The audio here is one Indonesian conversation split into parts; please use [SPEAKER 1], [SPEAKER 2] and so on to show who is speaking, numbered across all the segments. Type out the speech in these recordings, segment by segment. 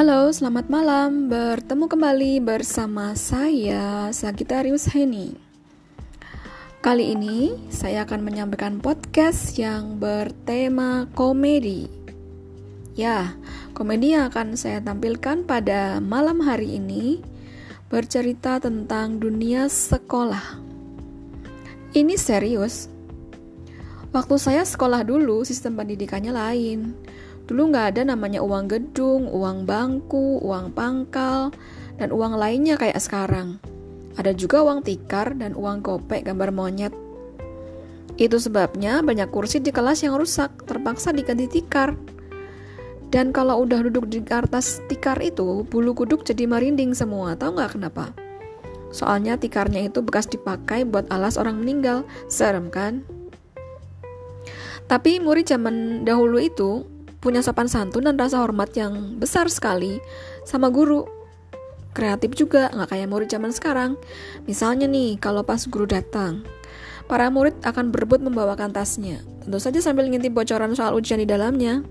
[SPEAKER 1] Halo, selamat malam. Bertemu kembali bersama saya, Sagitarius Heni. Kali ini saya akan menyampaikan podcast yang bertema komedi. Ya, komedi yang akan saya tampilkan pada malam hari ini bercerita tentang dunia sekolah. Ini serius. Waktu saya sekolah dulu, sistem pendidikannya lain Dulu nggak ada namanya uang gedung, uang bangku, uang pangkal, dan uang lainnya kayak sekarang. Ada juga uang tikar dan uang kopek gambar monyet. Itu sebabnya banyak kursi di kelas yang rusak, terpaksa diganti tikar. Dan kalau udah duduk di atas tikar itu, bulu kuduk jadi merinding semua. Tahu nggak kenapa? Soalnya tikarnya itu bekas dipakai buat alas orang meninggal. Serem kan? Tapi murid zaman dahulu itu punya sopan santun dan rasa hormat yang besar sekali sama guru. Kreatif juga, nggak kayak murid zaman sekarang. Misalnya nih, kalau pas guru datang, para murid akan berebut membawakan tasnya. Tentu saja sambil ngintip bocoran soal ujian di dalamnya.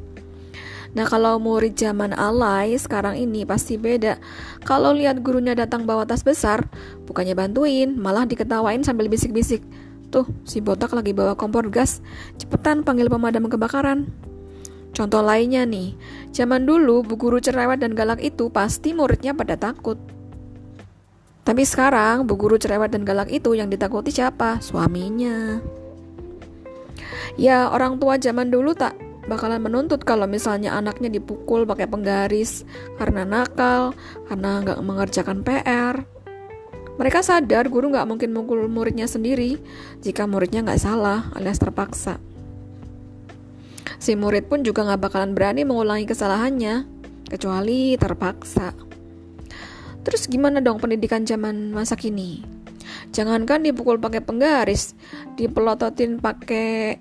[SPEAKER 1] Nah kalau murid zaman alay sekarang ini pasti beda. Kalau lihat gurunya datang bawa tas besar, bukannya bantuin, malah diketawain sambil bisik-bisik. Tuh, si botak lagi bawa kompor gas. Cepetan panggil pemadam kebakaran. Contoh lainnya nih, zaman dulu bu guru cerewet dan galak itu pasti muridnya pada takut. Tapi sekarang bu guru cerewet dan galak itu yang ditakuti siapa? Suaminya. Ya, orang tua zaman dulu tak bakalan menuntut kalau misalnya anaknya dipukul pakai penggaris karena nakal, karena nggak mengerjakan PR. Mereka sadar guru nggak mungkin mukul muridnya sendiri jika muridnya nggak salah alias terpaksa si murid pun juga gak bakalan berani mengulangi kesalahannya, kecuali terpaksa. Terus gimana dong pendidikan zaman masa kini? Jangankan dipukul pakai penggaris, dipelototin pakai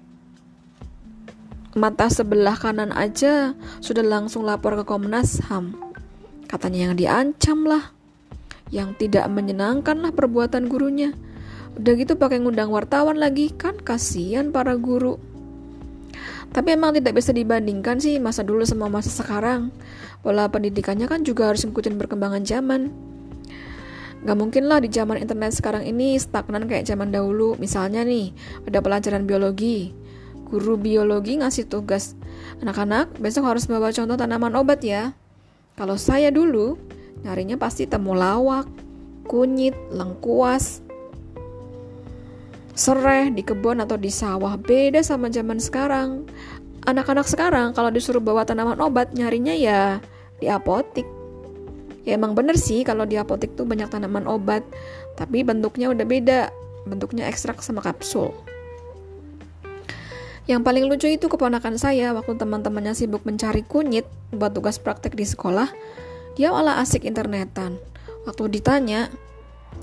[SPEAKER 1] mata sebelah kanan aja sudah langsung lapor ke Komnas HAM. Katanya yang diancam lah, yang tidak menyenangkan lah perbuatan gurunya. Udah gitu pakai ngundang wartawan lagi, kan kasihan para guru. Tapi emang tidak bisa dibandingkan sih masa dulu sama masa sekarang. Pola pendidikannya kan juga harus ngikutin perkembangan zaman. Gak mungkin lah di zaman internet sekarang ini stagnan kayak zaman dahulu. Misalnya nih, ada pelajaran biologi. Guru biologi ngasih tugas. Anak-anak, besok harus bawa contoh tanaman obat ya. Kalau saya dulu, nyarinya pasti temulawak, kunyit, lengkuas, sereh di kebun atau di sawah. Beda sama zaman sekarang. Anak-anak sekarang kalau disuruh bawa tanaman obat nyarinya ya di apotik. Ya emang bener sih kalau di apotik tuh banyak tanaman obat tapi bentuknya udah beda. Bentuknya ekstrak sama kapsul. Yang paling lucu itu keponakan saya waktu teman-temannya sibuk mencari kunyit buat tugas praktek di sekolah dia malah asik internetan. Waktu ditanya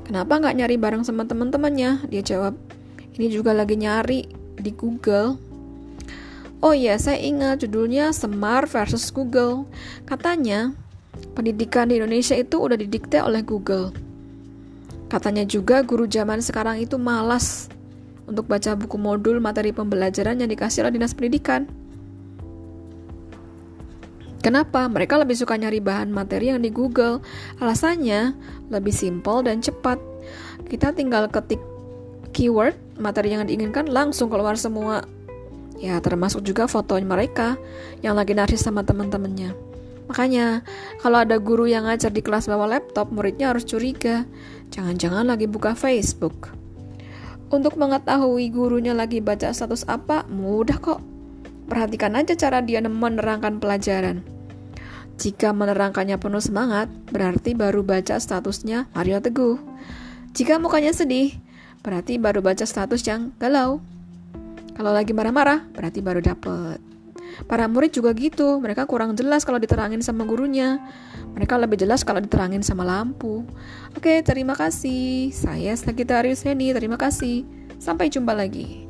[SPEAKER 1] kenapa nggak nyari bareng sama teman-temannya? Dia jawab ini juga lagi nyari di Google. Oh iya, saya ingat judulnya Semar versus Google. Katanya, pendidikan di Indonesia itu udah didikte oleh Google. Katanya juga guru zaman sekarang itu malas untuk baca buku modul materi pembelajaran yang dikasih oleh Dinas Pendidikan. Kenapa? Mereka lebih suka nyari bahan materi yang di Google. Alasannya lebih simpel dan cepat. Kita tinggal ketik keyword materi yang diinginkan langsung keluar semua. Ya, termasuk juga foto mereka yang lagi narsis sama teman-temannya. Makanya, kalau ada guru yang ngajar di kelas bawa laptop, muridnya harus curiga. Jangan-jangan lagi buka Facebook. Untuk mengetahui gurunya lagi baca status apa, mudah kok. Perhatikan aja cara dia menerangkan pelajaran. Jika menerangkannya penuh semangat, berarti baru baca statusnya Mario Teguh. Jika mukanya sedih, berarti baru baca status yang galau. Kalau lagi marah-marah, berarti baru dapet. Para murid juga gitu, mereka kurang jelas kalau diterangin sama gurunya. Mereka lebih jelas kalau diterangin sama lampu. Oke, terima kasih. Saya Sagitarius Henny, terima kasih. Sampai jumpa lagi.